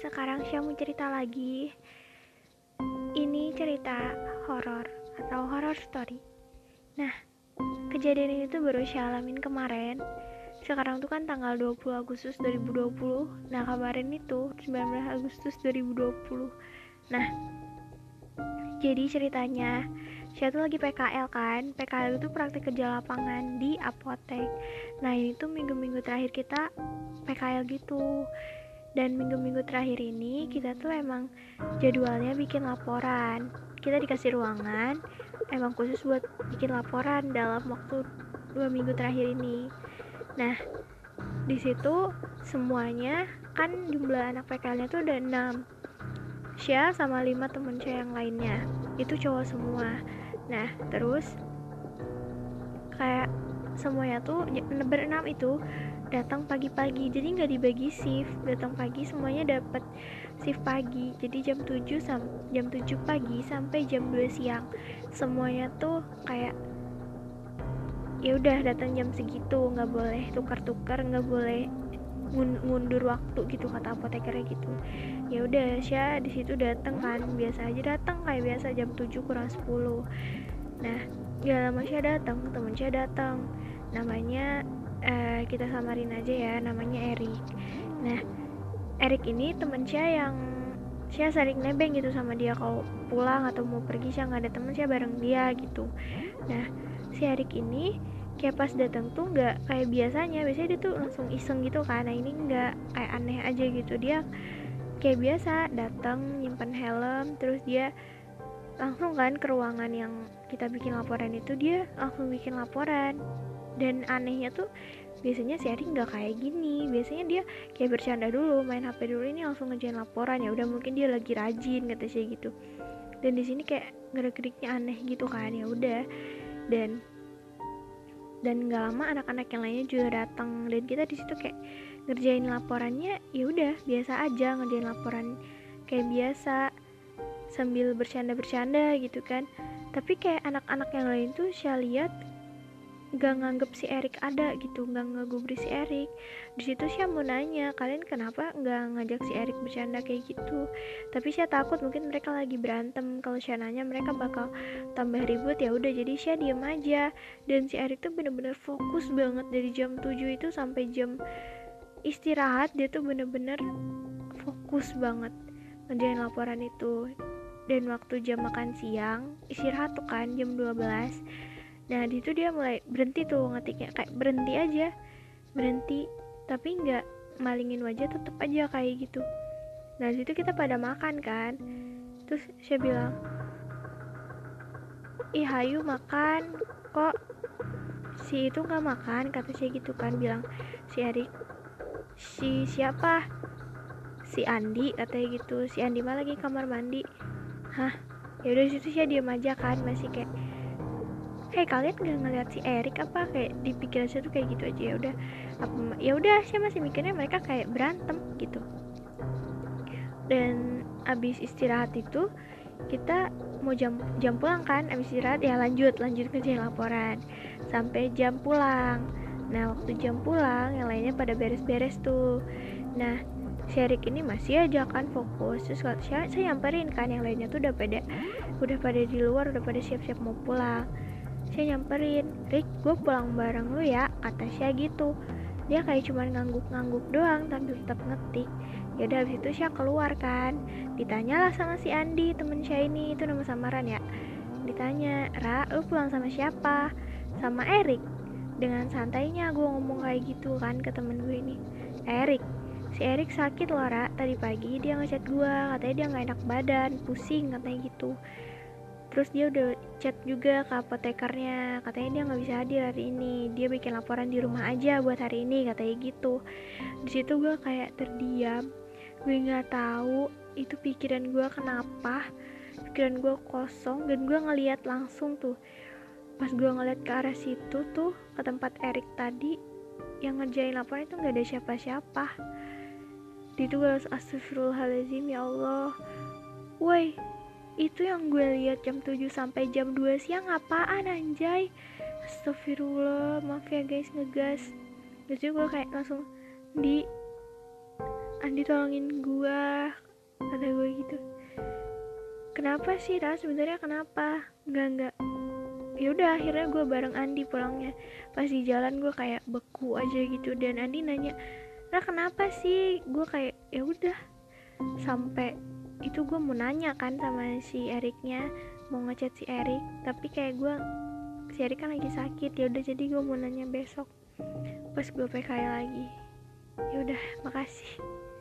sekarang saya mau cerita lagi. Ini cerita horor atau horror story. Nah, kejadian ini tuh baru saya alamin kemarin. Sekarang tuh kan tanggal 20 Agustus 2020. Nah, kemarin itu 19 Agustus 2020. Nah, jadi ceritanya saya tuh lagi PKL kan PKL itu praktik kerja lapangan di apotek nah ini tuh minggu-minggu terakhir kita PKL gitu dan minggu-minggu terakhir ini kita tuh emang jadwalnya bikin laporan. Kita dikasih ruangan emang khusus buat bikin laporan dalam waktu dua minggu terakhir ini. Nah di situ semuanya kan jumlah anak PKL-nya tuh ada 6 Syah sama lima temen Syah yang lainnya. Itu cowok semua. Nah terus kayak semuanya tuh berenam itu datang pagi-pagi jadi nggak dibagi shift. Datang pagi semuanya dapat shift pagi jadi jam 7 sam jam 7 pagi sampai jam 2 siang. Semuanya tuh kayak ya udah datang jam segitu nggak boleh tukar-tukar nggak boleh ngundur waktu gitu kata apotekernya gitu. Ya udah Sya di situ datang kan biasa aja datang kayak biasa jam 7 kurang 10 nah gak lama Sya datang temen Sya datang. Namanya uh, kita samarin aja ya namanya Erik nah Erik ini temen saya yang saya sering nebeng gitu sama dia. Kalau pulang atau mau pergi saya nggak ada temen saya bareng dia gitu. Nah si Erik ini kayak pas datang tuh nggak kayak biasanya. Biasanya dia tuh langsung iseng gitu kan. Nah ini nggak kayak aneh aja gitu. Dia kayak biasa datang nyimpen helm terus dia langsung kan ke ruangan yang kita bikin laporan itu dia langsung bikin laporan. Dan anehnya tuh biasanya si Ari nggak kayak gini. Biasanya dia kayak bercanda dulu main HP dulu ini langsung ngejain laporan. Ya udah mungkin dia lagi rajin kata saya gitu. Dan di sini kayak gerak-geriknya aneh gitu kan ya udah. Dan dan nggak lama anak-anak yang lainnya juga datang. Dan kita di situ kayak ngerjain laporannya ya udah biasa aja ngerjain laporan kayak biasa sambil bercanda-bercanda gitu kan. Tapi kayak anak-anak yang lain tuh saya lihat gak nganggep si Erik ada gitu gak ngegubris si Erik di situ saya mau nanya kalian kenapa gak ngajak si Erik bercanda kayak gitu? Tapi saya takut mungkin mereka lagi berantem. Kalau saya nanya mereka bakal tambah ribut. Ya udah jadi saya diem aja. Dan si Erik tuh bener-bener fokus banget dari jam 7 itu sampai jam istirahat. Dia tuh bener-bener fokus banget ngerjain laporan itu dan waktu jam makan siang istirahat tuh kan jam 12 nah di situ dia mulai berhenti tuh ngetiknya. Kayak berhenti aja. Berhenti tapi nggak malingin wajah tetep aja kayak gitu. Nah situ kita pada makan kan. Terus saya bilang ih hayu makan. Kok si itu nggak makan? Kata saya gitu kan bilang si Erik si siapa? Si Andi katanya gitu. Si Andi mah lagi kamar mandi hah? Ya udah situ saya diam aja kan masih kayak kayak kalian gak ngeliat si Erik apa? Kayak di pikiran saya tuh kayak gitu aja. Ya udah apa ya udah saya masih mikirnya mereka kayak berantem gitu. Dan abis istirahat itu kita mau jam jam pulang kan abis istirahat ya lanjut lanjut kerjain laporan. Sampai jam pulang. Nah waktu jam pulang yang lainnya pada beres-beres tuh. Nah Sherik ini masih aja kan fokus. Terus saya, saya nyamperin kan yang lainnya tuh udah pada udah pada di luar udah pada siap-siap mau pulang. Saya nyamperin Rick gue pulang bareng lu ya kata saya gitu. Dia kayak cuman ngangguk-ngangguk doang tapi tetap ngetik. Ya udah habis itu saya keluar kan. Ditanyalah sama si Andi temen saya ini itu nama samaran ya. Ditanya Ra lu pulang sama siapa? Sama Erik. Dengan santainya gue ngomong kayak gitu kan ke temen gue ini. Erik si Erik sakit loh Ra tadi pagi dia ngechat gue katanya dia nggak enak badan pusing katanya gitu. Terus dia udah chat juga ke apotekernya. Katanya dia nggak bisa hadir hari ini. Dia bikin laporan di rumah aja buat hari ini katanya gitu. Di situ gue kayak terdiam. Gue nggak tahu itu pikiran gue kenapa. Pikiran gue kosong dan gue ngeliat langsung tuh. Pas gue ngeliat ke arah situ tuh ke tempat Erik tadi yang ngerjain laporan itu nggak ada siapa-siapa itu gue harus astagfirullahaladzim ya Allah. Woi itu yang gue lihat jam 7 sampai jam 2 siang apaan anjay? Astagfirullah maaf ya guys ngegas. Terus gue kayak langsung di Andi tolongin gua kata gue gitu. Kenapa sih Ra? Sebenarnya kenapa? Enggak enggak. Ya udah akhirnya gue bareng Andi pulangnya. Pas di jalan gue kayak beku aja gitu. Dan Andi nanya Ra kenapa sih? Gue kayak ya udah. Sampai itu gue mau nanya kan sama si Eriknya mau ngechat si Erik tapi kayak gue si Erik kan lagi sakit ya udah jadi gue mau nanya besok pas gue PK lagi. Ya udah makasih.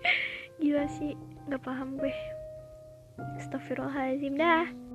Gila sih nggak paham gue. Astagfirullahaladzim dah